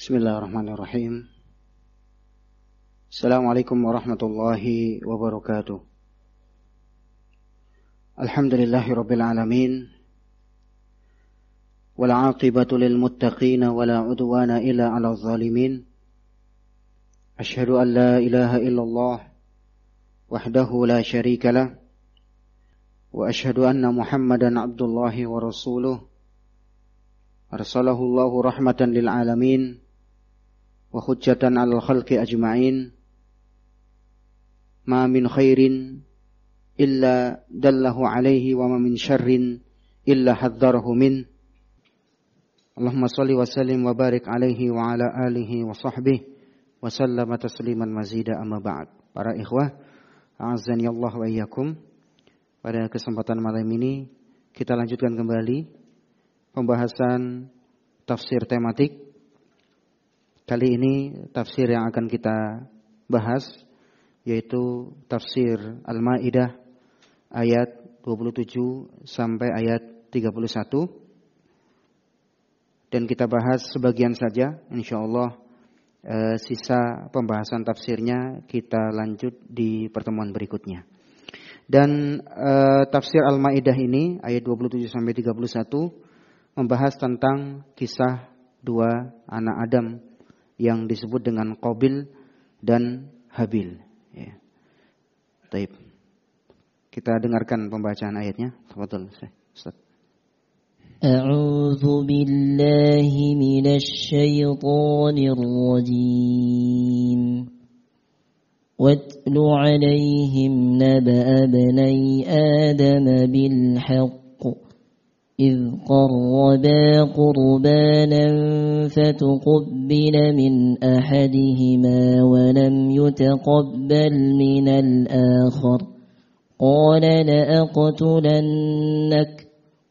بسم الله الرحمن الرحيم. السلام عليكم ورحمة الله وبركاته. الحمد لله رب العالمين. والعاقبة للمتقين ولا عدوان إلا على الظالمين. أشهد أن لا إله إلا الله وحده لا شريك له. وأشهد أن محمدا عبد الله ورسوله. أرسله الله رحمة للعالمين. wa hujjatan al khalqi ajma'in. Ma min khairin illa dallahu alaihi wa ma min syarrin illa hadzarahu min. Allahumma salli wa sallim wa barik alaihi wa ala alihi wa sahbihi wa sallama tasliman mazida amma ba'd. Para ikhwah a'azani Allah wa iyyakum. Pada kesempatan malam ini kita lanjutkan kembali pembahasan tafsir tematik Kali ini tafsir yang akan kita bahas yaitu tafsir Al-Maidah ayat 27 sampai ayat 31 dan kita bahas sebagian saja insyaallah e, sisa pembahasan tafsirnya kita lanjut di pertemuan berikutnya. Dan e, tafsir Al-Maidah ini ayat 27 sampai 31 membahas tentang kisah dua anak Adam yang disebut dengan Qabil dan Habil. Ya. Taib. Kita dengarkan pembacaan ayatnya. Tafadhol, Ustaz. أعوذ بالله من الشيطان الرجيم واتل عليهم نبأ بني آدم بالحق إذ قربا قربانا فتقبل من أحدهما ولم يتقبل من الآخر. قال لأقتلنك.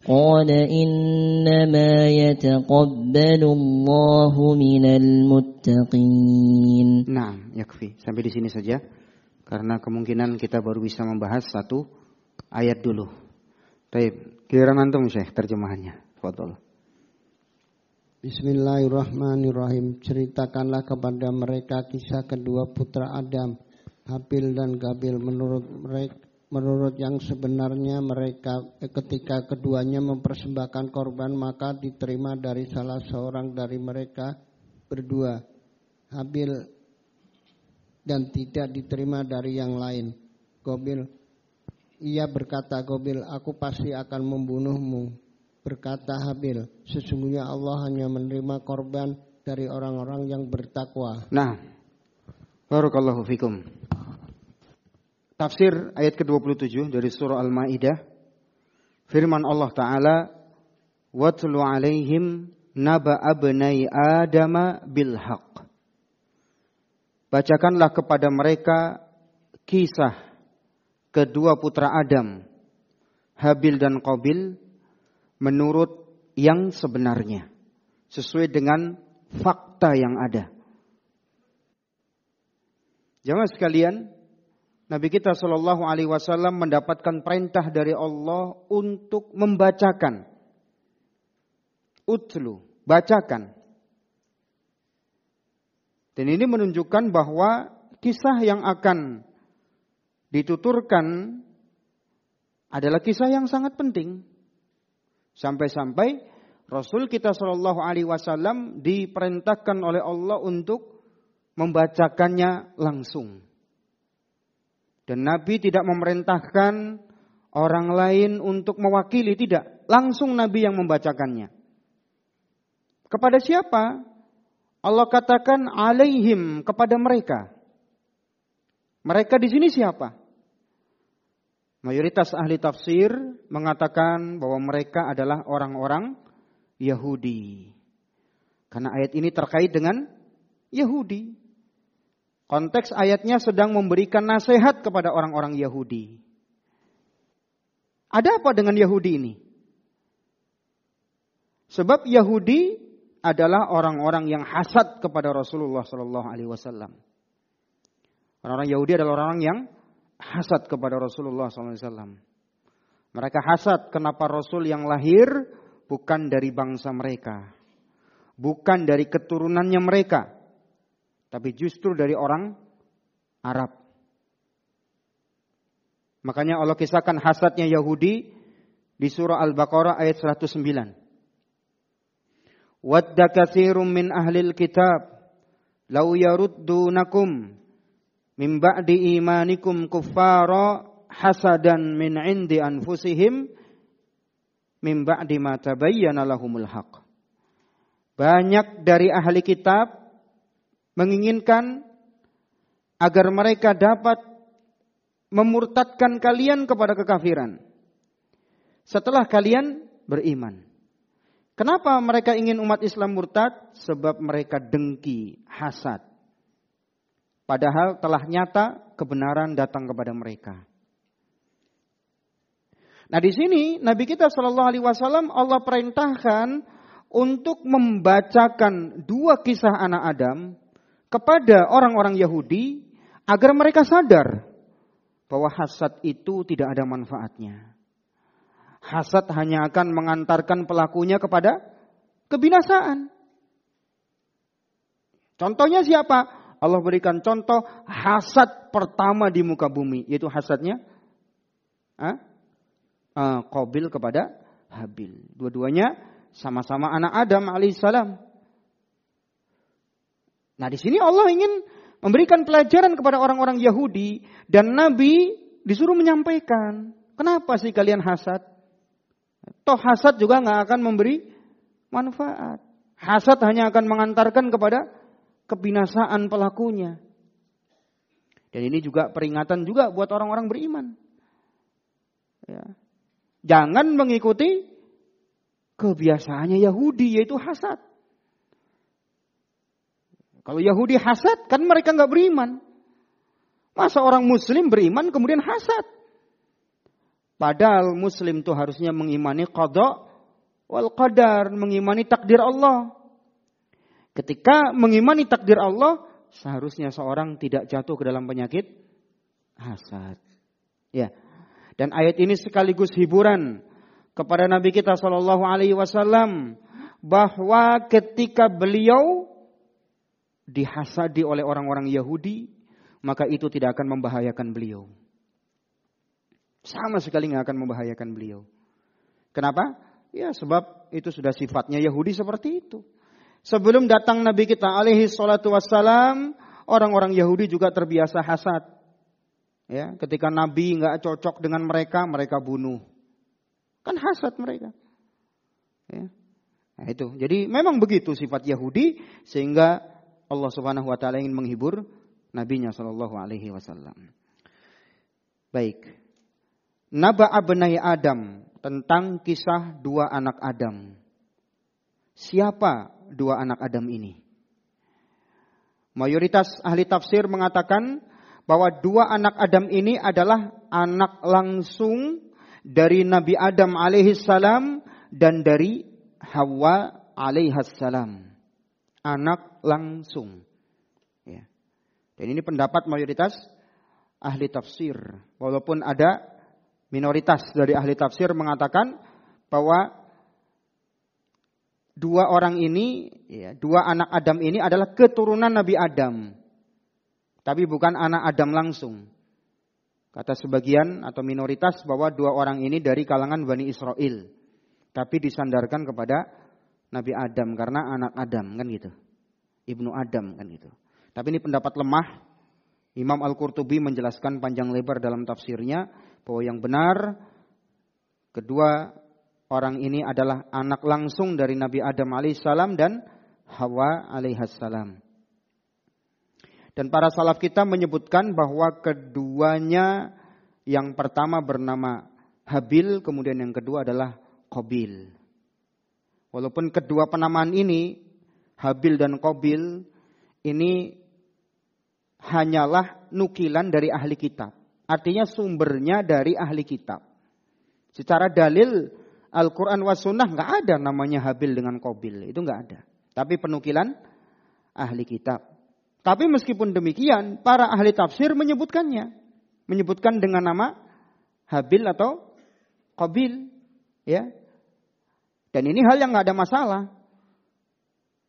قال إنما يتقبل الله من المتقين. نعم يكفي. Sampai di سجا saja. Karena كتاب kita baru bisa membahas آيات ayat طيب Giliran antum Syekh terjemahannya. Fadol. Bismillahirrahmanirrahim. Ceritakanlah kepada mereka kisah kedua putra Adam, Habil dan Gabil menurut mereka menurut yang sebenarnya mereka eh, ketika keduanya mempersembahkan korban maka diterima dari salah seorang dari mereka berdua Habil dan tidak diterima dari yang lain Gobil ia berkata Gobil, aku pasti akan membunuhmu. Berkata Habil, sesungguhnya Allah hanya menerima korban dari orang-orang yang bertakwa. Nah, Barakallahu fikum. Tafsir ayat ke-27 dari surah Al-Maidah. Firman Allah Ta'ala, "Watlu alaihim naba abnai Adama bil haq." Bacakanlah kepada mereka kisah kedua putra Adam, Habil dan Qabil, menurut yang sebenarnya, sesuai dengan fakta yang ada. Jangan sekalian, Nabi kita Shallallahu Alaihi Wasallam mendapatkan perintah dari Allah untuk membacakan, utlu, bacakan. Dan ini menunjukkan bahwa kisah yang akan dituturkan adalah kisah yang sangat penting. Sampai-sampai Rasul kita Shallallahu Alaihi Wasallam diperintahkan oleh Allah untuk membacakannya langsung. Dan Nabi tidak memerintahkan orang lain untuk mewakili, tidak. Langsung Nabi yang membacakannya. Kepada siapa? Allah katakan alaihim kepada mereka. Mereka di sini siapa? Mayoritas ahli tafsir mengatakan bahwa mereka adalah orang-orang Yahudi. Karena ayat ini terkait dengan Yahudi. Konteks ayatnya sedang memberikan nasihat kepada orang-orang Yahudi. Ada apa dengan Yahudi ini? Sebab Yahudi adalah orang-orang yang hasad kepada Rasulullah Shallallahu Alaihi Wasallam. Orang-orang Yahudi adalah orang yang hasad kepada Rasulullah SAW. Mereka hasad kenapa Rasul yang lahir bukan dari bangsa mereka. bukan dari keturunannya mereka, tapi justru dari orang Arab. Makanya Allah kisahkan hasadnya Yahudi di surah Al-Baqarah ayat 109. Wadda katsirum min ahlil kitab law yaruddunakum min ba'di imanikum kuffara hasadan min indi anfusihim min ba'di ma tabayyana lahumul haq. Banyak dari ahli kitab menginginkan agar mereka dapat memurtadkan kalian kepada kekafiran setelah kalian beriman. Kenapa mereka ingin umat Islam murtad? Sebab mereka dengki, hasad. Padahal telah nyata kebenaran datang kepada mereka. Nah di sini Nabi kita Shallallahu Alaihi Wasallam Allah perintahkan untuk membacakan dua kisah anak Adam kepada orang-orang Yahudi agar mereka sadar bahwa hasad itu tidak ada manfaatnya. Hasad hanya akan mengantarkan pelakunya kepada kebinasaan. Contohnya siapa? Allah berikan contoh hasad pertama di muka bumi, yaitu hasadnya ah, uh, Qabil kepada Habil. Dua-duanya sama-sama anak Adam alaihissalam. Nah di sini Allah ingin memberikan pelajaran kepada orang-orang Yahudi dan Nabi disuruh menyampaikan, kenapa sih kalian hasad? Toh hasad juga nggak akan memberi manfaat. Hasad hanya akan mengantarkan kepada kebinasaan pelakunya. Dan ini juga peringatan juga buat orang-orang beriman. Ya. Jangan mengikuti kebiasaannya Yahudi yaitu hasad. Kalau Yahudi hasad kan mereka nggak beriman. Masa orang Muslim beriman kemudian hasad? Padahal muslim itu harusnya mengimani qada wal qadar, mengimani takdir Allah. Ketika mengimani takdir Allah, seharusnya seorang tidak jatuh ke dalam penyakit hasad. Ya. Dan ayat ini sekaligus hiburan kepada Nabi kita Shallallahu Alaihi Wasallam bahwa ketika beliau dihasadi oleh orang-orang Yahudi, maka itu tidak akan membahayakan beliau. Sama sekali nggak akan membahayakan beliau. Kenapa? Ya sebab itu sudah sifatnya Yahudi seperti itu. Sebelum datang Nabi kita alaihi salatu wassalam, orang-orang Yahudi juga terbiasa hasad. Ya, ketika Nabi nggak cocok dengan mereka, mereka bunuh. Kan hasad mereka. Ya. Nah itu. Jadi memang begitu sifat Yahudi sehingga Allah Subhanahu wa taala ingin menghibur nabinya sallallahu alaihi wasallam. Baik. Naba abnai Adam tentang kisah dua anak Adam. Siapa dua anak Adam ini? Mayoritas ahli tafsir mengatakan bahwa dua anak Adam ini adalah anak langsung dari Nabi Adam alaihissalam dan dari Hawa alaihissalam. Anak langsung. Ya. Dan ini pendapat mayoritas ahli tafsir. Walaupun ada minoritas dari ahli tafsir mengatakan bahwa dua orang ini, ya, dua anak Adam ini adalah keturunan Nabi Adam. Tapi bukan anak Adam langsung. Kata sebagian atau minoritas bahwa dua orang ini dari kalangan Bani Israel. Tapi disandarkan kepada Nabi Adam karena anak Adam kan gitu. Ibnu Adam kan gitu. Tapi ini pendapat lemah. Imam Al-Qurtubi menjelaskan panjang lebar dalam tafsirnya bahwa yang benar kedua orang ini adalah anak langsung dari Nabi Adam alaihissalam dan Hawa alaihissalam. Dan para salaf kita menyebutkan bahwa keduanya yang pertama bernama Habil, kemudian yang kedua adalah Qabil. Walaupun kedua penamaan ini, Habil dan Qabil, ini hanyalah nukilan dari ahli kitab. Artinya sumbernya dari ahli kitab. Secara dalil Al-Quran was sunnah nggak ada namanya Habil dengan Kobil. Itu nggak ada. Tapi penukilan ahli kitab. Tapi meskipun demikian, para ahli tafsir menyebutkannya. Menyebutkan dengan nama Habil atau Kobil. Ya. Dan ini hal yang nggak ada masalah.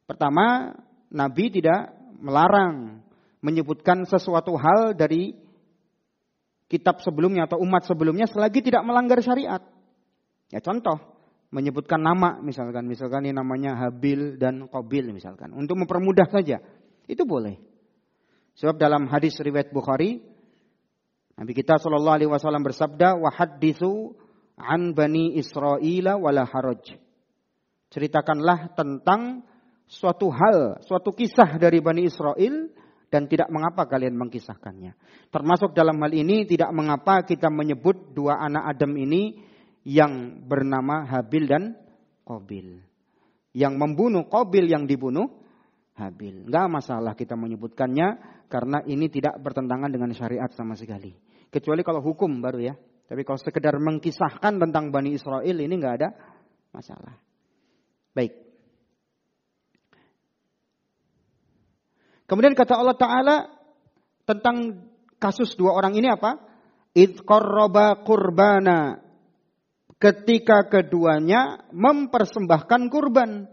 Pertama, Nabi tidak melarang menyebutkan sesuatu hal dari kitab sebelumnya atau umat sebelumnya selagi tidak melanggar syariat. Ya contoh, menyebutkan nama misalkan, misalkan ini namanya Habil dan Qabil misalkan, untuk mempermudah saja. Itu boleh. Sebab dalam hadis riwayat Bukhari, Nabi kita Shallallahu Alaihi Wasallam bersabda, wahadithu an bani Israel wala haraj. Ceritakanlah tentang suatu hal, suatu kisah dari Bani Israel dan tidak mengapa kalian mengkisahkannya. Termasuk dalam hal ini tidak mengapa kita menyebut dua anak Adam ini yang bernama Habil dan Qabil. Yang membunuh Qabil yang dibunuh Habil. Enggak masalah kita menyebutkannya karena ini tidak bertentangan dengan syariat sama sekali. Kecuali kalau hukum baru ya. Tapi kalau sekedar mengkisahkan tentang Bani Israel ini enggak ada masalah. Baik. Kemudian kata Allah Ta'ala tentang kasus dua orang ini apa? Idh qarraba kurbana. Ketika keduanya mempersembahkan kurban.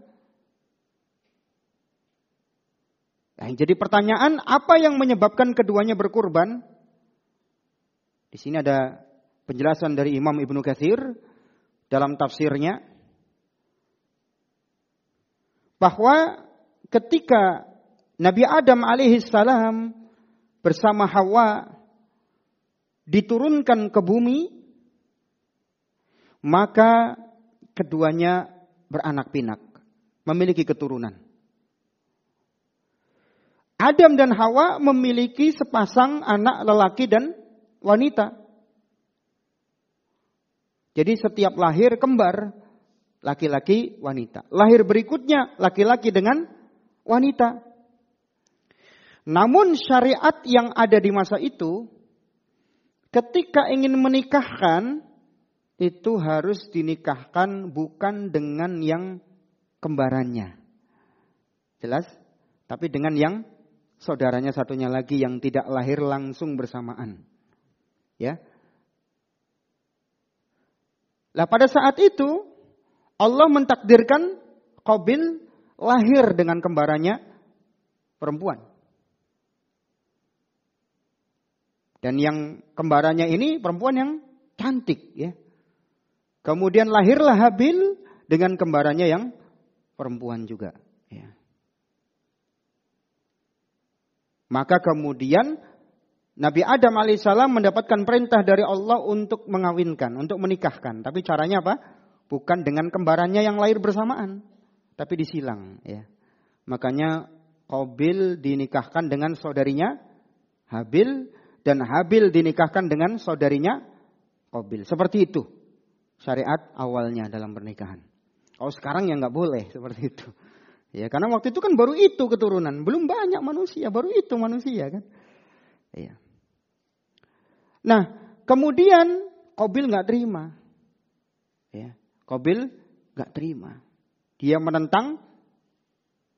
Nah, jadi pertanyaan, apa yang menyebabkan keduanya berkurban? Di sini ada penjelasan dari Imam Ibnu Katsir dalam tafsirnya bahwa ketika Nabi Adam alaihi salam bersama Hawa diturunkan ke bumi, maka keduanya beranak pinak, memiliki keturunan. Adam dan Hawa memiliki sepasang anak lelaki dan wanita. Jadi setiap lahir kembar, laki-laki, wanita. Lahir berikutnya, laki-laki dengan wanita. Namun syariat yang ada di masa itu, ketika ingin menikahkan, itu harus dinikahkan bukan dengan yang kembarannya. Jelas? Tapi dengan yang saudaranya satunya lagi yang tidak lahir langsung bersamaan. Ya. Lah pada saat itu Allah mentakdirkan Qabil lahir dengan kembarannya perempuan. Dan yang kembarannya ini perempuan yang cantik ya. Kemudian lahirlah Habil dengan kembarannya yang perempuan juga. Ya. Maka kemudian Nabi Adam alaihissalam mendapatkan perintah dari Allah untuk mengawinkan, untuk menikahkan. Tapi caranya apa? Bukan dengan kembarannya yang lahir bersamaan, tapi disilang. Ya. Makanya Qabil dinikahkan dengan saudarinya Habil dan Habil dinikahkan dengan saudarinya Qabil. Seperti itu syariat awalnya dalam pernikahan. Oh sekarang ya nggak boleh seperti itu. Ya karena waktu itu kan baru itu keturunan, belum banyak manusia, baru itu manusia kan. Iya. Nah kemudian Qabil nggak terima. Ya, Qabil nggak terima. Dia menentang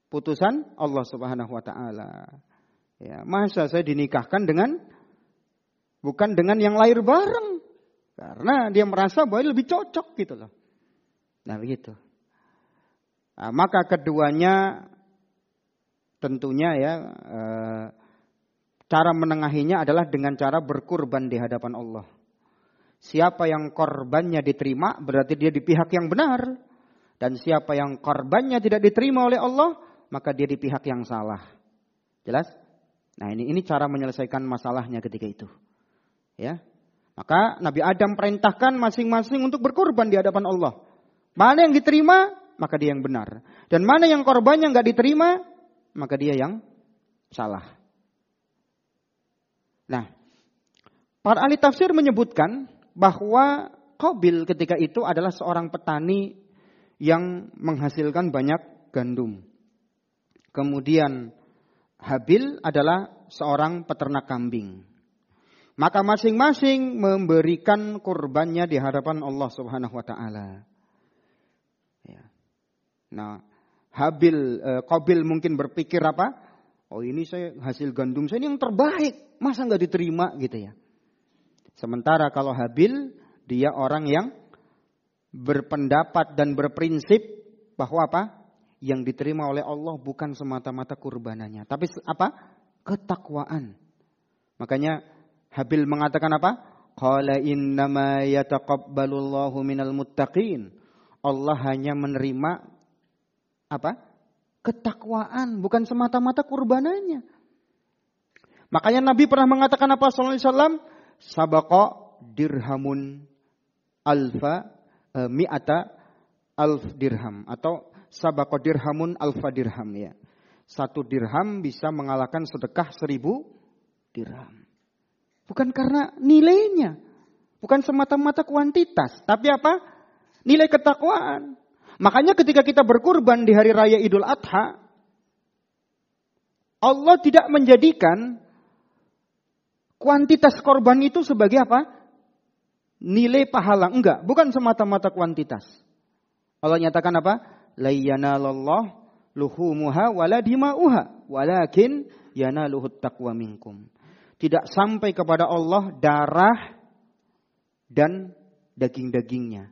putusan Allah Subhanahu Wa Taala. Ya, masa saya dinikahkan dengan Bukan dengan yang lahir bareng. Karena dia merasa bahwa lebih cocok gitu loh. Nah begitu. Nah, maka keduanya tentunya ya e, cara menengahinya adalah dengan cara berkurban di hadapan Allah. Siapa yang korbannya diterima berarti dia di pihak yang benar. Dan siapa yang korbannya tidak diterima oleh Allah maka dia di pihak yang salah. Jelas? Nah ini ini cara menyelesaikan masalahnya ketika itu. Ya. Maka Nabi Adam perintahkan masing-masing untuk berkorban di hadapan Allah. Mana yang diterima, maka dia yang benar. Dan mana yang korbannya nggak diterima, maka dia yang salah. Nah, para ahli tafsir menyebutkan bahwa Qabil ketika itu adalah seorang petani yang menghasilkan banyak gandum. Kemudian Habil adalah seorang peternak kambing. Maka masing-masing memberikan kurbannya di hadapan Allah Subhanahu wa taala. Ya. Nah, Habil eh, Qabil mungkin berpikir apa? Oh, ini saya hasil gandum saya ini yang terbaik, masa nggak diterima gitu ya. Sementara kalau Habil dia orang yang berpendapat dan berprinsip bahwa apa? yang diterima oleh Allah bukan semata-mata kurbanannya, tapi apa? Ketakwaan. Makanya Habil mengatakan apa? Qala innama yataqabbalullahu minal muttaqin. Allah hanya menerima apa? Ketakwaan, bukan semata-mata kurbanannya. Makanya Nabi pernah mengatakan apa sallallahu alaihi wasallam? Sabaqa dirhamun alfa e, mi'ata alf dirham atau sabaqa dirhamun alfa dirham ya. Satu dirham bisa mengalahkan sedekah seribu dirham. Bukan karena nilainya. Bukan semata-mata kuantitas. Tapi apa? Nilai ketakwaan. Makanya ketika kita berkurban di hari raya Idul Adha, Allah tidak menjadikan kuantitas korban itu sebagai apa? Nilai pahala. Enggak, bukan semata-mata kuantitas. Allah nyatakan apa? Layyanallah luhumuha waladima'uha walakin yanaluhut taqwa minkum tidak sampai kepada Allah darah dan daging-dagingnya.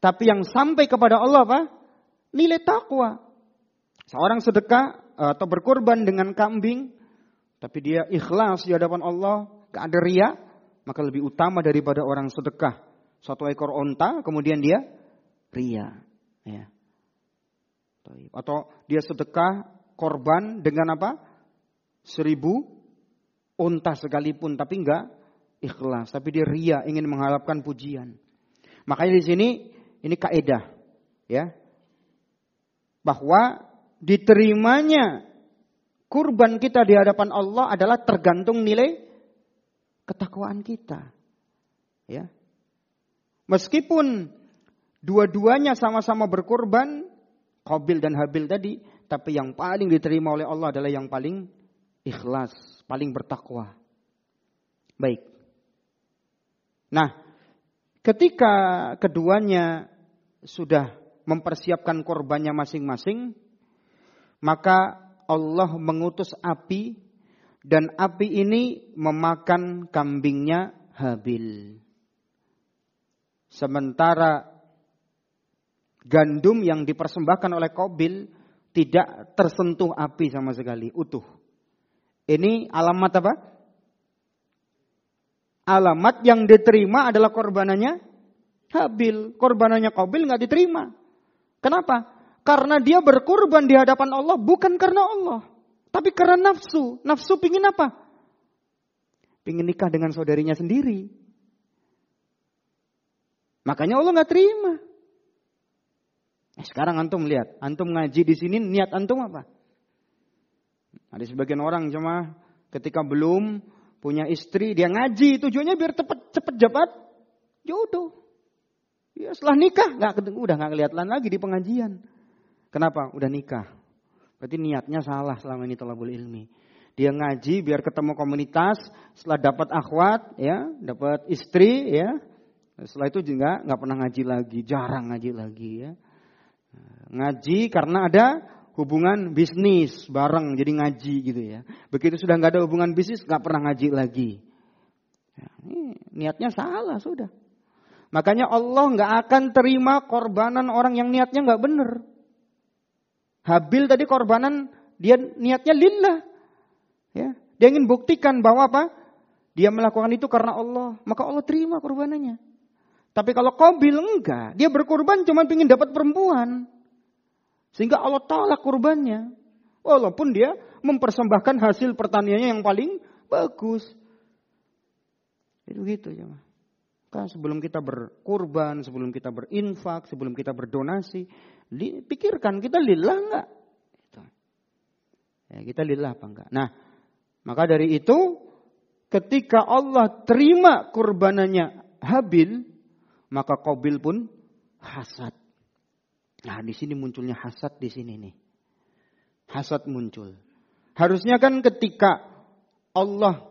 Tapi yang sampai kepada Allah apa? Nilai takwa. Seorang sedekah atau berkorban dengan kambing, tapi dia ikhlas di hadapan Allah, gak ada ria, maka lebih utama daripada orang sedekah satu ekor onta, kemudian dia ria. Ya. Atau dia sedekah korban dengan apa? Seribu unta sekalipun tapi enggak ikhlas, tapi dia ria ingin mengharapkan pujian. Makanya di sini ini kaedah ya. Bahwa diterimanya kurban kita di hadapan Allah adalah tergantung nilai ketakwaan kita. Ya. Meskipun dua-duanya sama-sama berkorban, Qabil dan Habil tadi, tapi yang paling diterima oleh Allah adalah yang paling ikhlas, paling bertakwa. Baik. Nah, ketika keduanya sudah mempersiapkan korbannya masing-masing, maka Allah mengutus api dan api ini memakan kambingnya Habil. Sementara gandum yang dipersembahkan oleh Kobil tidak tersentuh api sama sekali, utuh. Ini alamat apa? Alamat yang diterima adalah korbanannya Habil. Korbanannya Qabil nggak diterima. Kenapa? Karena dia berkorban di hadapan Allah bukan karena Allah. Tapi karena nafsu. Nafsu pingin apa? Pingin nikah dengan saudarinya sendiri. Makanya Allah nggak terima. Nah, sekarang antum lihat, antum ngaji di sini niat antum apa? Ada sebagian orang cuma ketika belum punya istri dia ngaji tujuannya biar cepet cepet dapat jodoh. Ya setelah nikah nggak udah nggak kelihatan lagi di pengajian. Kenapa? Udah nikah. Berarti niatnya salah selama ini tolabul ilmi. Dia ngaji biar ketemu komunitas, setelah dapat akhwat, ya, dapat istri, ya. Setelah itu juga nggak pernah ngaji lagi, jarang ngaji lagi, ya. Ngaji karena ada hubungan bisnis bareng jadi ngaji gitu ya. Begitu sudah nggak ada hubungan bisnis nggak pernah ngaji lagi. Ya, ini niatnya salah sudah. Makanya Allah nggak akan terima korbanan orang yang niatnya nggak benar. Habil tadi korbanan dia niatnya lillah. Ya, dia ingin buktikan bahwa apa? Dia melakukan itu karena Allah, maka Allah terima korbanannya. Tapi kalau Qabil enggak, dia berkorban cuma ingin dapat perempuan. Sehingga Allah tolak kurbannya. Walaupun dia mempersembahkan hasil pertaniannya yang paling bagus. Itu gitu ya. Kan sebelum kita berkurban, sebelum kita berinfak, sebelum kita berdonasi, pikirkan kita lillah enggak? Gitu. Ya, kita lillah apa enggak? Nah, maka dari itu ketika Allah terima kurbanannya Habil, maka Qabil pun hasad. Nah, di sini munculnya hasad di sini nih. Hasad muncul. Harusnya kan ketika Allah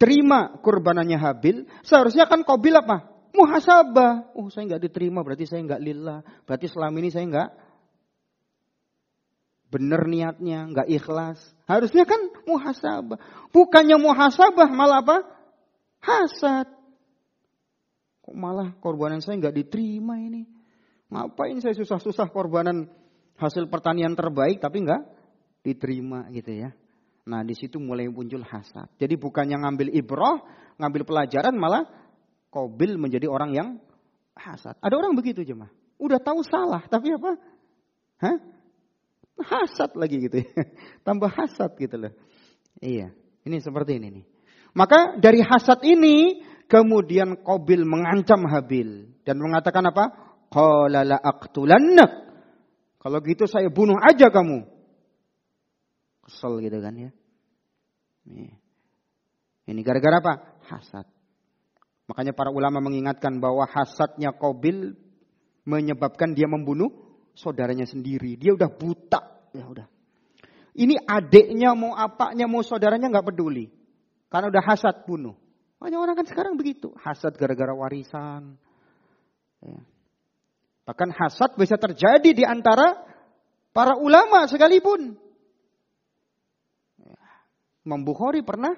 terima kurbanannya Habil, seharusnya kan Qabil apa? Muhasabah. Oh, saya nggak diterima, berarti saya nggak lillah. Berarti selama ini saya nggak benar niatnya, nggak ikhlas. Harusnya kan muhasabah. Bukannya muhasabah, malah apa? Hasad. Kok malah korbanan saya nggak diterima ini? Ngapain saya susah-susah korbanan hasil pertanian terbaik tapi enggak diterima gitu ya. Nah di situ mulai muncul hasad. Jadi bukannya ngambil ibroh, ngambil pelajaran malah Kobil menjadi orang yang hasad. Ada orang begitu jemaah. Udah tahu salah tapi apa? Hah? Hasad lagi gitu ya. Tambah hasad gitu loh. Iya, ini seperti ini nih. Maka dari hasad ini kemudian Kobil mengancam Habil dan mengatakan apa? Qala la Kalau gitu saya bunuh aja kamu. Kesel gitu kan ya. Ini gara-gara apa? Hasad. Makanya para ulama mengingatkan bahwa hasadnya Kobil menyebabkan dia membunuh saudaranya sendiri. Dia udah buta. Ya udah. Ini adiknya mau apanya mau saudaranya nggak peduli. Karena udah hasad bunuh. Banyak orang kan sekarang begitu. Hasad gara-gara warisan. Ya. Bahkan hasad bisa terjadi di antara para ulama sekalipun. Imam Bukhari pernah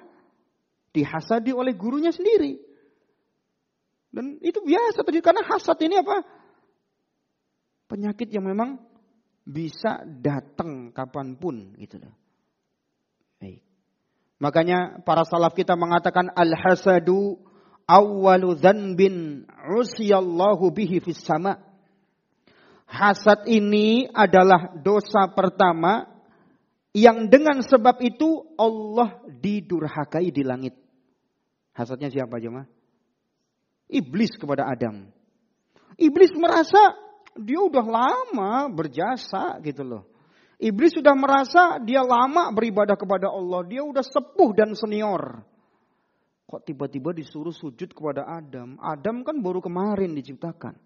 dihasadi oleh gurunya sendiri. Dan itu biasa terjadi karena hasad ini apa? Penyakit yang memang bisa datang kapan pun gitu loh. Baik. Makanya para salaf kita mengatakan al-hasadu awwalu dzanbin usiyallahu bihi fis sama. Hasad ini adalah dosa pertama yang dengan sebab itu Allah didurhakai di langit. Hasadnya siapa jemaah? Iblis kepada Adam. Iblis merasa dia udah lama berjasa gitu loh. Iblis sudah merasa dia lama beribadah kepada Allah. Dia udah sepuh dan senior. Kok tiba-tiba disuruh sujud kepada Adam? Adam kan baru kemarin diciptakan.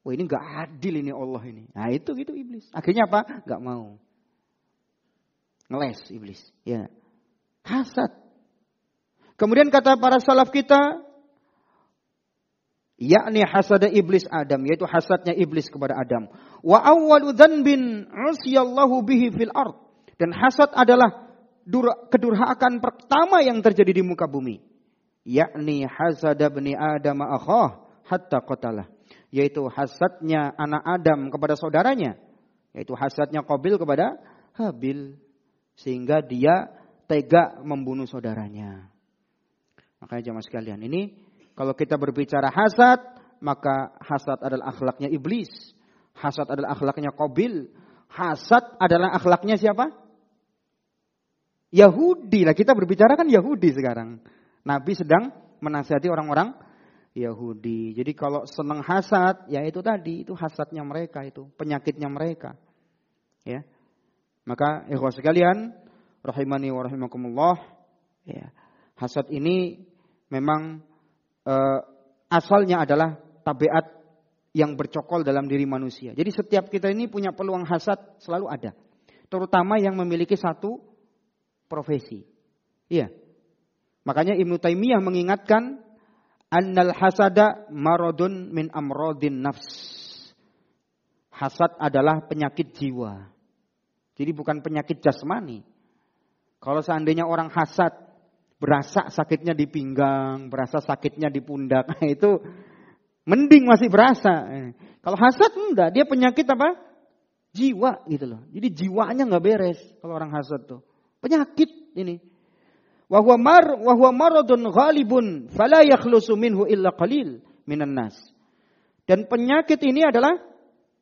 Wah ini gak adil ini Allah ini. Nah itu gitu iblis. Akhirnya apa? Gak mau. Ngeles iblis. Ya. Hasad. Kemudian kata para salaf kita. Yakni hasada iblis Adam. Yaitu hasadnya iblis kepada Adam. Wa awwalu dhanbin bihi fil ard. Dan hasad adalah kedurhakan pertama yang terjadi di muka bumi. Yakni hasada bni Adam akhah hatta qatalah yaitu hasadnya anak Adam kepada saudaranya, yaitu hasadnya Qabil kepada Habil sehingga dia tega membunuh saudaranya. Makanya jamaah sekalian, ini kalau kita berbicara hasad, maka hasad adalah akhlaknya iblis. Hasad adalah akhlaknya Qabil. Hasad adalah akhlaknya siapa? Yahudi lah. Kita berbicara kan Yahudi sekarang. Nabi sedang menasihati orang-orang Yahudi. Jadi kalau senang hasad, ya itu tadi, itu hasadnya mereka itu, penyakitnya mereka. Ya. Maka ikhwas sekalian, rahimani wa rahimakumullah, ya. Hasad ini memang uh, asalnya adalah tabiat yang bercokol dalam diri manusia. Jadi setiap kita ini punya peluang hasad selalu ada. Terutama yang memiliki satu profesi. Iya. Makanya Ibnu Taimiyah mengingatkan annal hasada maradun min amrodin nafs. Hasad adalah penyakit jiwa. Jadi bukan penyakit jasmani. Kalau seandainya orang hasad, berasa sakitnya di pinggang, berasa sakitnya di pundak, itu mending masih berasa. Kalau hasad enggak, dia penyakit apa? Jiwa gitu loh. Jadi jiwanya nggak beres kalau orang hasad tuh. Penyakit ini wa mar wa huwa maradun ghalibun fala yakhlusu minhu illa qalil minan nas. Dan penyakit ini adalah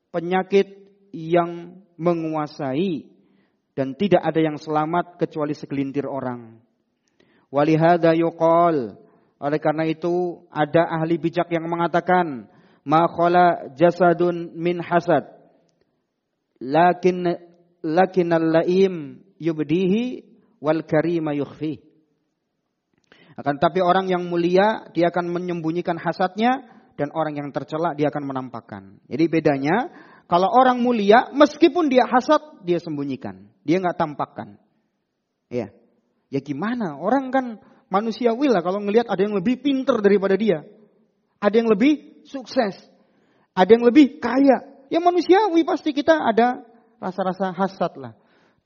penyakit yang menguasai dan tidak ada yang selamat kecuali segelintir orang. Walihada yuqal oleh karena itu ada ahli bijak yang mengatakan ma jasadun min hasad lakin lakinal laim yubdihi wal karima yukhfihi akan tapi orang yang mulia dia akan menyembunyikan hasadnya dan orang yang tercela dia akan menampakkan. Jadi bedanya kalau orang mulia meskipun dia hasad dia sembunyikan, dia nggak tampakkan. Ya, ya gimana? Orang kan manusiawi lah kalau ngelihat ada yang lebih pinter daripada dia, ada yang lebih sukses, ada yang lebih kaya. Ya manusiawi pasti kita ada rasa-rasa hasad lah.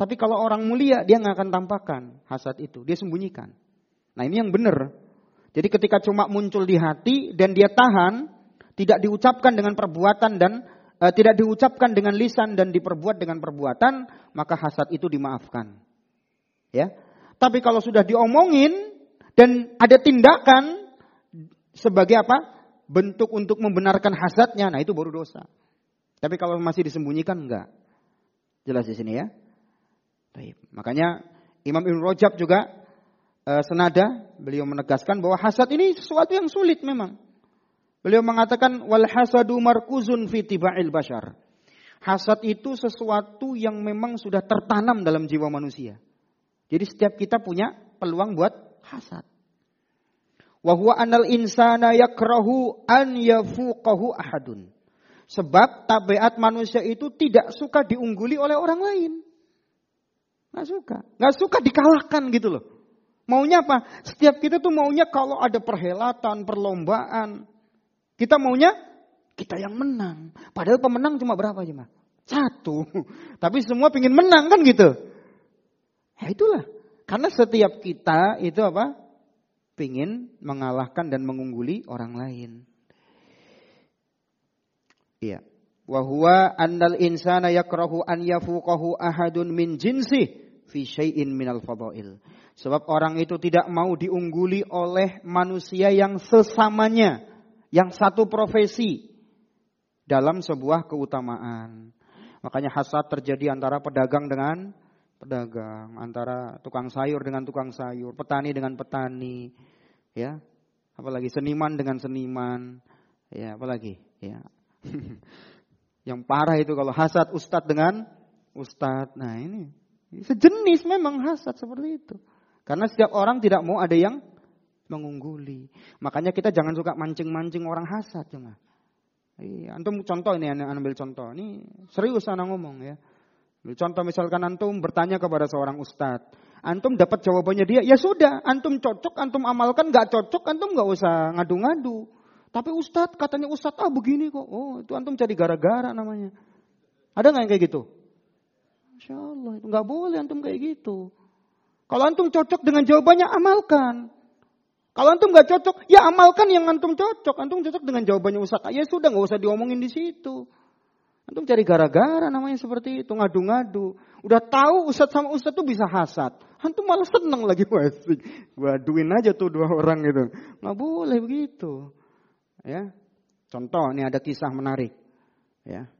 Tapi kalau orang mulia dia nggak akan tampakkan hasad itu, dia sembunyikan. Nah ini yang benar. Jadi ketika cuma muncul di hati dan dia tahan, tidak diucapkan dengan perbuatan dan eh, tidak diucapkan dengan lisan dan diperbuat dengan perbuatan, maka hasad itu dimaafkan. Ya. Tapi kalau sudah diomongin dan ada tindakan sebagai apa? Bentuk untuk membenarkan hasadnya, nah itu baru dosa. Tapi kalau masih disembunyikan enggak. Jelas di sini ya. Baik. Makanya Imam Ibn Rajab juga e, senada beliau menegaskan bahwa hasad ini sesuatu yang sulit memang. Beliau mengatakan wal hasadu markuzun fi tiba'il bashar. Hasad itu sesuatu yang memang sudah tertanam dalam jiwa manusia. Jadi setiap kita punya peluang buat hasad. Wa huwa anal insana yakrahu an yafuqahu ahadun. Sebab tabiat manusia itu tidak suka diungguli oleh orang lain. Nggak suka. Nggak suka dikalahkan gitu loh. Maunya apa? Setiap kita tuh maunya kalau ada perhelatan, perlombaan. Kita maunya kita yang menang. Padahal pemenang cuma berapa aja? Satu. Tapi semua pingin menang kan gitu. Ya itulah. Karena setiap kita itu apa? Pingin mengalahkan dan mengungguli orang lain. Iya. Wahwa annal insana yakrahu an yafuqahu ahadun min jinsi fi syai'in minal fadail. Sebab orang itu tidak mau diungguli oleh manusia yang sesamanya, yang satu profesi dalam sebuah keutamaan. Makanya hasad terjadi antara pedagang dengan pedagang, antara tukang sayur dengan tukang sayur, petani dengan petani, ya. Apalagi seniman dengan seniman, ya, apalagi, ya. yang parah itu kalau hasad ustadz dengan ustadz. Nah, ini Sejenis memang hasad seperti itu. Karena setiap orang tidak mau ada yang mengungguli. Makanya kita jangan suka mancing-mancing orang hasad cuma. Iya, antum contoh ini ambil contoh. Ini serius anak ngomong ya. Contoh misalkan antum bertanya kepada seorang ustadz. Antum dapat jawabannya dia, ya sudah. Antum cocok, antum amalkan. Gak cocok, antum gak usah ngadu-ngadu. Tapi ustadz, katanya ustadz, ah begini kok. Oh itu antum cari gara-gara namanya. Ada nggak yang kayak gitu? Masya Allah, itu nggak boleh antum kayak gitu. Kalau antum cocok dengan jawabannya, amalkan. Kalau antum nggak cocok, ya amalkan yang antum cocok. Antum cocok dengan jawabannya Ustaz. Ya sudah, nggak usah diomongin di situ. Antum cari gara-gara namanya seperti itu, ngadu-ngadu. Udah tahu Ustaz sama Ustaz tuh bisa hasad. Antum malah seneng lagi wasik. Waduin aja tuh dua orang gitu. Nggak boleh begitu. Ya, contoh ini ada kisah menarik. Ya,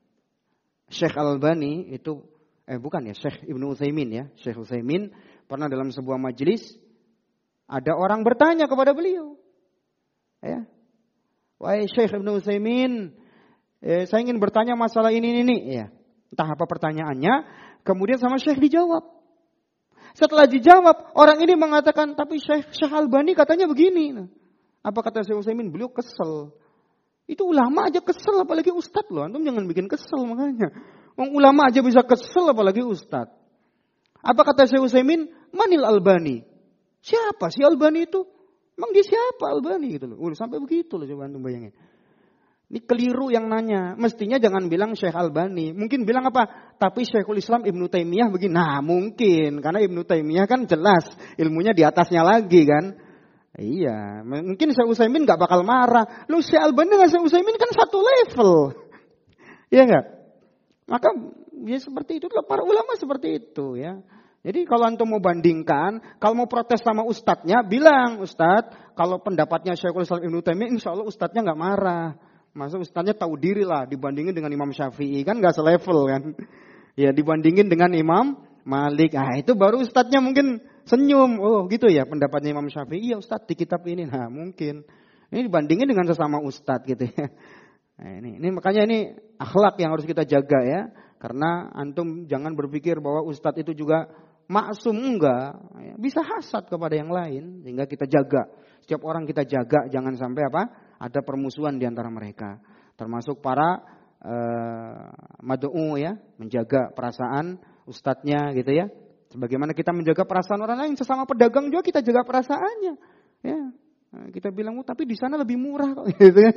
Syekh Al-Bani itu eh bukan ya, Syekh Ibnu Utsaimin ya. Syekh Utsaimin pernah dalam sebuah majelis ada orang bertanya kepada beliau. Ya. Wahai Syekh Ibnu Utsaimin, eh, saya ingin bertanya masalah ini ini ya. Entah apa pertanyaannya, kemudian sama Syekh dijawab. Setelah dijawab, orang ini mengatakan, tapi Syekh, Syekh Albani katanya begini. Nah, apa kata Syekh Utsaimin? Beliau kesel. Itu ulama aja kesel, apalagi ustadz loh. Antum jangan bikin kesel makanya. Wong ulama aja bisa kesel apalagi ustad. Apa kata Syekh Utsaimin? Manil Albani. Siapa si Albani itu? Emang dia siapa Albani gitu loh. Udah sampai begitu loh coba antum bayangin. Ini keliru yang nanya. Mestinya jangan bilang Syekh Albani. Mungkin bilang apa? Tapi Syekhul Islam Ibnu Taimiyah begini. Nah mungkin. Karena Ibnu Taimiyah kan jelas. Ilmunya di atasnya lagi kan. Iya. Mungkin Syekh Utsaimin gak bakal marah. Lu Syekh Albani dengan Syekh Utsaimin kan satu level. Iya enggak? Maka ya seperti itu para ulama seperti itu ya. Jadi kalau antum mau bandingkan, kalau mau protes sama ustadznya, bilang ustadz, kalau pendapatnya Syekhul Islam Ibnu Taimiyah, insya Allah ustadznya nggak marah. Masa ustadznya tahu diri lah dibandingin dengan Imam Syafi'i kan nggak selevel kan. Ya dibandingin dengan Imam Malik, ah itu baru ustadznya mungkin senyum. Oh gitu ya pendapatnya Imam Syafi'i, iya ustadz di kitab ini, nah mungkin. Ini dibandingin dengan sesama ustadz gitu ya. Nah, ini, ini makanya ini akhlak yang harus kita jaga ya. Karena antum jangan berpikir bahwa ustadz itu juga maksum enggak. Ya, bisa hasad kepada yang lain sehingga kita jaga. Setiap orang kita jaga jangan sampai apa? Ada permusuhan di antara mereka. Termasuk para uh, madu'u ya, menjaga perasaan ustadznya gitu ya. Sebagaimana kita menjaga perasaan orang lain sesama pedagang juga kita jaga perasaannya. Kita bilang, oh, tapi di sana lebih murah kok. Gitu kan.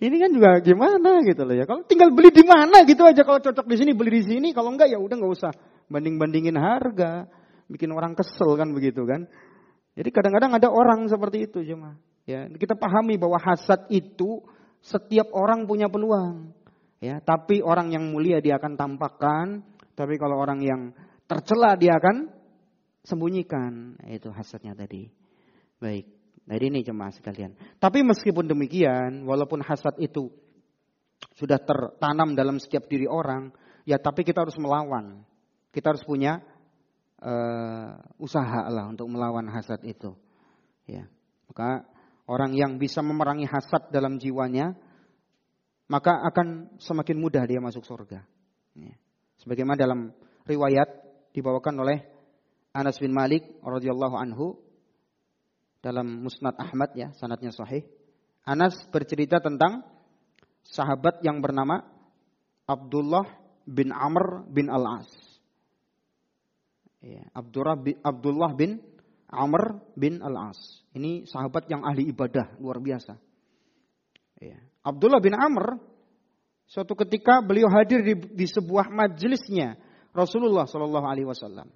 Ini kan juga gimana gitu loh ya. Kalau tinggal beli di mana gitu aja. Kalau cocok di sini beli di sini. Kalau enggak ya udah nggak usah banding-bandingin harga. Bikin orang kesel kan begitu kan. Jadi kadang-kadang ada orang seperti itu cuma. Ya, kita pahami bahwa hasad itu setiap orang punya peluang. Ya, tapi orang yang mulia dia akan tampakkan, tapi kalau orang yang tercela dia akan sembunyikan. Itu hasadnya tadi. Baik. Nah ini jemaah sekalian. Tapi meskipun demikian, walaupun hasad itu sudah tertanam dalam setiap diri orang, ya tapi kita harus melawan. Kita harus punya uh, usaha lah untuk melawan hasad itu. Ya. Maka orang yang bisa memerangi hasad dalam jiwanya, maka akan semakin mudah dia masuk surga. Ya. Sebagaimana dalam riwayat dibawakan oleh Anas bin Malik radhiyallahu anhu dalam Musnad Ahmad ya, sanatnya sahih. Anas bercerita tentang sahabat yang bernama Abdullah bin Amr bin Al-As. Ya, Abdullah bin Amr bin Al-As. Ini sahabat yang ahli ibadah luar biasa. Ya. Abdullah bin Amr suatu ketika beliau hadir di, di sebuah majelisnya Rasulullah Shallallahu Alaihi Wasallam.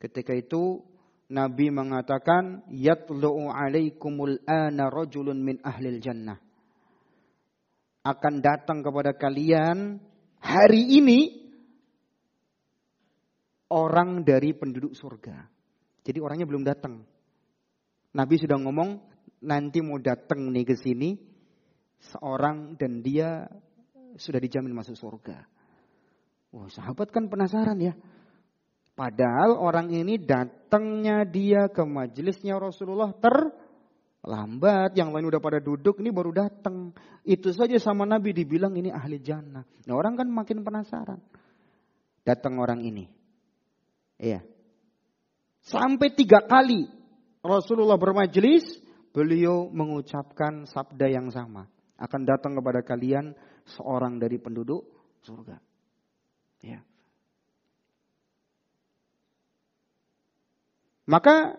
Ketika itu Nabi mengatakan yatlu'u alaikumul ana rajulun min ahlil jannah. Akan datang kepada kalian hari ini orang dari penduduk surga. Jadi orangnya belum datang. Nabi sudah ngomong nanti mau datang nih ke sini seorang dan dia sudah dijamin masuk surga. Wah, sahabat kan penasaran ya. Padahal orang ini datangnya dia ke majelisnya Rasulullah terlambat. Yang lain udah pada duduk, ini baru datang. Itu saja sama Nabi dibilang ini ahli jannah. Nah orang kan makin penasaran. Datang orang ini. Iya. Sampai tiga kali Rasulullah bermajelis, beliau mengucapkan sabda yang sama akan datang kepada kalian seorang dari penduduk surga. Ya. Maka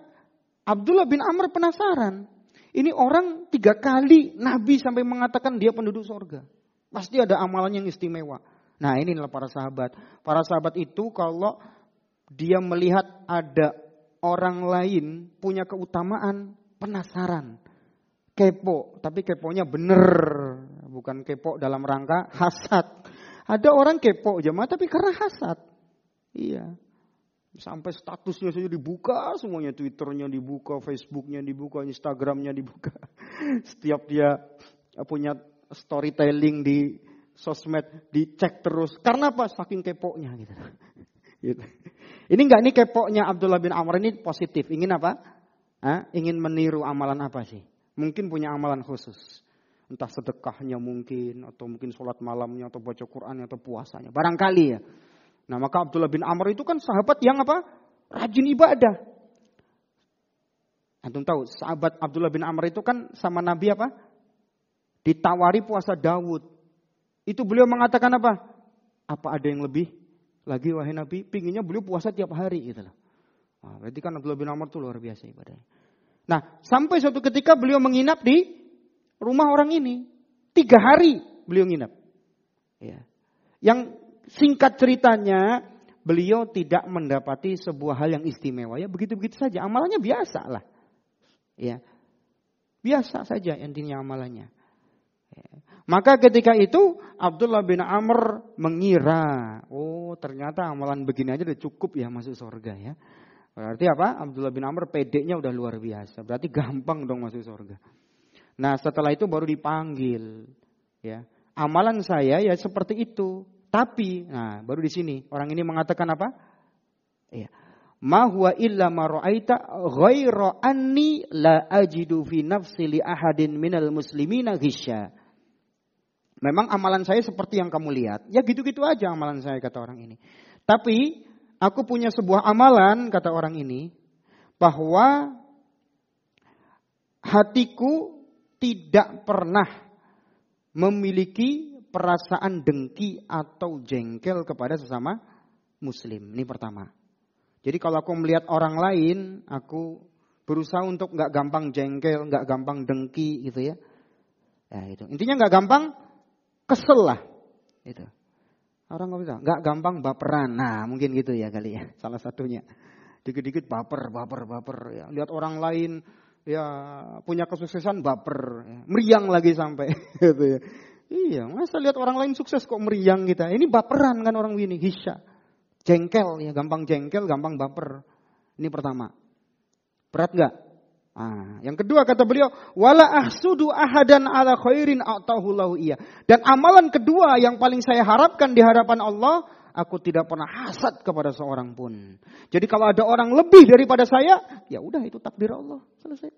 Abdullah bin Amr penasaran. Ini orang tiga kali Nabi sampai mengatakan dia penduduk surga. Pasti ada amalan yang istimewa. Nah ini adalah para sahabat. Para sahabat itu kalau dia melihat ada orang lain punya keutamaan, penasaran kepo, tapi keponya bener, bukan kepo dalam rangka hasad. Ada orang kepo jemaah tapi karena hasad. Iya. Sampai statusnya saja dibuka, semuanya Twitternya dibuka, Facebooknya dibuka, Instagramnya dibuka. Setiap dia punya storytelling di sosmed dicek terus. Karena apa? Saking keponya gitu. gitu. Ini enggak ini keponya Abdullah bin Amr ini positif. Ingin apa? Hah? Ingin meniru amalan apa sih? Mungkin punya amalan khusus. Entah sedekahnya mungkin, atau mungkin sholat malamnya, atau baca Quran atau puasanya. Barangkali ya. Nah maka Abdullah bin Amr itu kan sahabat yang apa? Rajin ibadah. Antum tahu, sahabat Abdullah bin Amr itu kan sama Nabi apa? Ditawari puasa Dawud. Itu beliau mengatakan apa? Apa ada yang lebih lagi wahai Nabi? Pinginnya beliau puasa tiap hari gitu loh. Nah, berarti kan Abdullah bin Amr itu luar biasa ibadahnya. Nah, sampai suatu ketika beliau menginap di rumah orang ini. Tiga hari beliau nginap. Ya. Yang singkat ceritanya, beliau tidak mendapati sebuah hal yang istimewa. Ya begitu-begitu saja. Amalannya biasa lah. Ya. Biasa saja intinya amalannya. Ya. Maka ketika itu Abdullah bin Amr mengira, oh ternyata amalan begini aja udah cukup ya masuk surga ya. Berarti apa? Abdullah bin Amr pedeknya udah luar biasa. Berarti gampang dong masuk surga. Nah setelah itu baru dipanggil. Ya, amalan saya ya seperti itu. Tapi, nah baru di sini orang ini mengatakan apa? Ya, ma huwa illa ma ra'aita ghaira anni la ajidu fi nafsi li ahadin minal muslimina ghisya. Memang amalan saya seperti yang kamu lihat. Ya gitu-gitu aja amalan saya kata orang ini. Tapi Aku punya sebuah amalan, kata orang ini, bahwa hatiku tidak pernah memiliki perasaan dengki atau jengkel kepada sesama muslim. Ini pertama. Jadi kalau aku melihat orang lain, aku berusaha untuk nggak gampang jengkel, nggak gampang dengki gitu ya. Ya itu. Intinya nggak gampang kesel lah. Itu. Orang nggak bisa, nggak gampang baperan. Nah mungkin gitu ya kali ya, salah satunya. Dikit-dikit baper, baper, baper. Ya. Lihat orang lain ya punya kesuksesan baper, ya. meriang lagi sampai gitu ya. Iya, masa lihat orang lain sukses kok meriang kita. Ini baperan kan orang ini, hisya. Jengkel ya, gampang jengkel, gampang baper. Ini pertama. Berat nggak? Ah, yang kedua kata beliau, wala ahsudu ahadan ala khairin lahu iya. Dan amalan kedua yang paling saya harapkan di hadapan Allah, aku tidak pernah hasad kepada seorang pun. Jadi kalau ada orang lebih daripada saya, ya udah itu takdir Allah, selesai.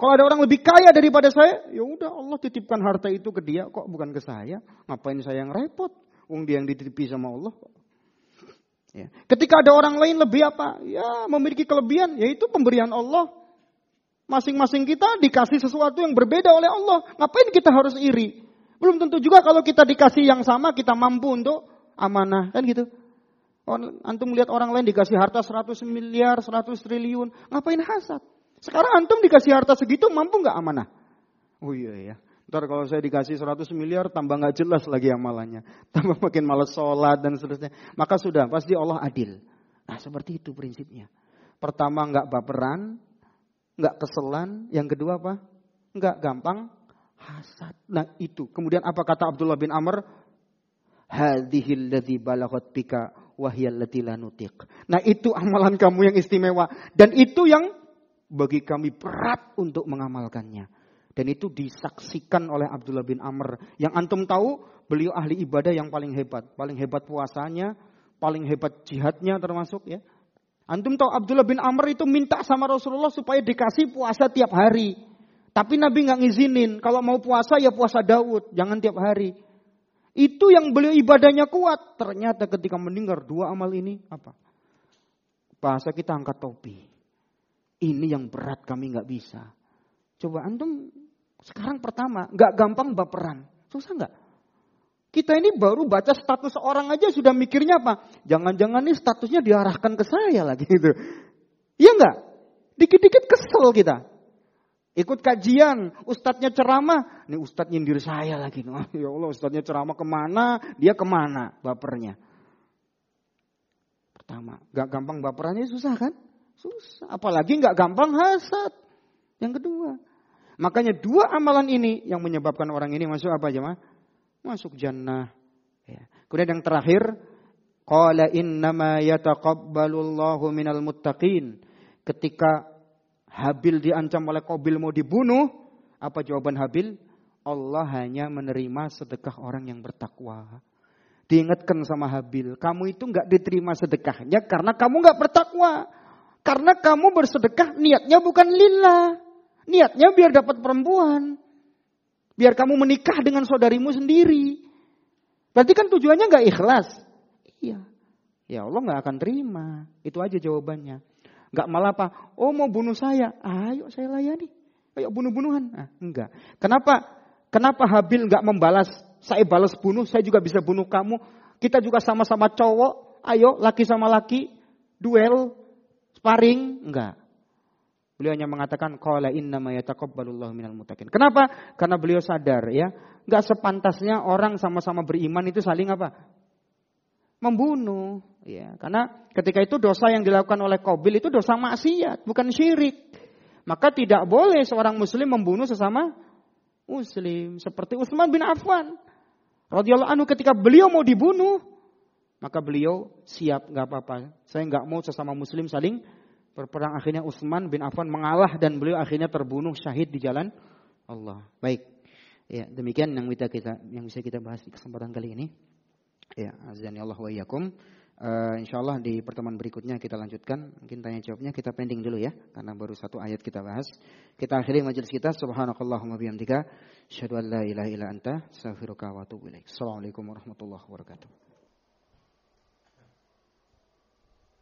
Kalau ada orang lebih kaya daripada saya, ya udah Allah titipkan harta itu ke dia kok bukan ke saya. Ngapain saya yang repot? Wong dia yang dititipi sama Allah. Ya. Ketika ada orang lain lebih apa? Ya memiliki kelebihan, yaitu pemberian Allah. Masing-masing kita dikasih sesuatu yang berbeda oleh Allah. Ngapain kita harus iri? Belum tentu juga kalau kita dikasih yang sama kita mampu untuk amanah kan gitu. Antum melihat orang lain dikasih harta 100 miliar, 100 triliun, ngapain hasad? Sekarang antum dikasih harta segitu mampu nggak amanah? Oh iya ya. Ntar kalau saya dikasih 100 miliar tambah nggak jelas lagi amalannya. Tambah makin malas sholat dan seterusnya. Maka sudah pasti Allah adil. Nah seperti itu prinsipnya. Pertama nggak baperan, nggak keselan. Yang kedua apa? Nggak gampang hasad. Nah itu. Kemudian apa kata Abdullah bin Amr? Hadihil ladhi bika Nah itu amalan kamu yang istimewa. Dan itu yang bagi kami berat untuk mengamalkannya. Dan itu disaksikan oleh Abdullah bin Amr. Yang antum tahu, beliau ahli ibadah yang paling hebat. Paling hebat puasanya, paling hebat jihadnya termasuk ya. Antum tahu Abdullah bin Amr itu minta sama Rasulullah supaya dikasih puasa tiap hari. Tapi Nabi nggak ngizinin. Kalau mau puasa ya puasa Daud, jangan tiap hari. Itu yang beliau ibadahnya kuat. Ternyata ketika mendengar dua amal ini apa? Bahasa kita angkat topi. Ini yang berat kami nggak bisa. Coba antum sekarang pertama nggak gampang baperan, susah nggak? Kita ini baru baca status orang aja sudah mikirnya apa? Jangan-jangan nih statusnya diarahkan ke saya lagi gitu. Iya nggak? Dikit-dikit kesel kita. Ikut kajian, ustadznya ceramah, ini ustadz nyindir saya lagi. Oh, ya Allah, ustadznya ceramah ke mana, dia ke mana bapernya. Pertama, gak gampang baperannya susah kan? Susah. Apalagi nggak gampang hasad. Yang kedua. Makanya dua amalan ini yang menyebabkan orang ini masuk apa aja mah? Masuk jannah. Ya. Kemudian yang terakhir. Qala innama yataqabbalullahu minal muttaqin. Ketika Habil diancam oleh Qabil mau dibunuh. Apa jawaban Habil? Allah hanya menerima sedekah orang yang bertakwa. Diingatkan sama Habil, kamu itu nggak diterima sedekahnya karena kamu nggak bertakwa. Karena kamu bersedekah niatnya bukan lillah. Niatnya biar dapat perempuan. Biar kamu menikah dengan saudarimu sendiri. Berarti kan tujuannya nggak ikhlas. Iya. Ya Allah nggak akan terima. Itu aja jawabannya. Nggak malah apa? Oh mau bunuh saya. Ayo saya layani. Ayo bunuh-bunuhan. Nah, enggak. Kenapa? Kenapa Habil nggak membalas? Saya balas bunuh, saya juga bisa bunuh kamu. Kita juga sama-sama cowok. Ayo laki sama laki. Duel. Sparring? Enggak. Beliau hanya mengatakan qala inna ma yataqabbalullahu minal muttaqin. Kenapa? Karena beliau sadar ya, enggak sepantasnya orang sama-sama beriman itu saling apa? Membunuh, ya. Karena ketika itu dosa yang dilakukan oleh Qabil itu dosa maksiat, bukan syirik. Maka tidak boleh seorang muslim membunuh sesama muslim seperti Utsman bin Affan radhiyallahu anhu ketika beliau mau dibunuh maka beliau siap, nggak apa-apa. Saya nggak mau sesama muslim saling berperang. Akhirnya Utsman bin Affan mengalah dan beliau akhirnya terbunuh syahid di jalan Allah. Baik. Ya, demikian yang bisa kita yang bisa kita bahas di kesempatan kali ini. Ya, azan Allah wa iyyakum. Uh, eh, insya Allah di pertemuan berikutnya kita lanjutkan. Mungkin tanya jawabnya kita pending dulu ya, karena baru satu ayat kita bahas. Kita akhiri majelis kita. Subhanakallahumma bihamdika. Asyhadu la ilaha illa anta. Astaghfiruka wa. Assalamualaikum warahmatullahi wabarakatuh.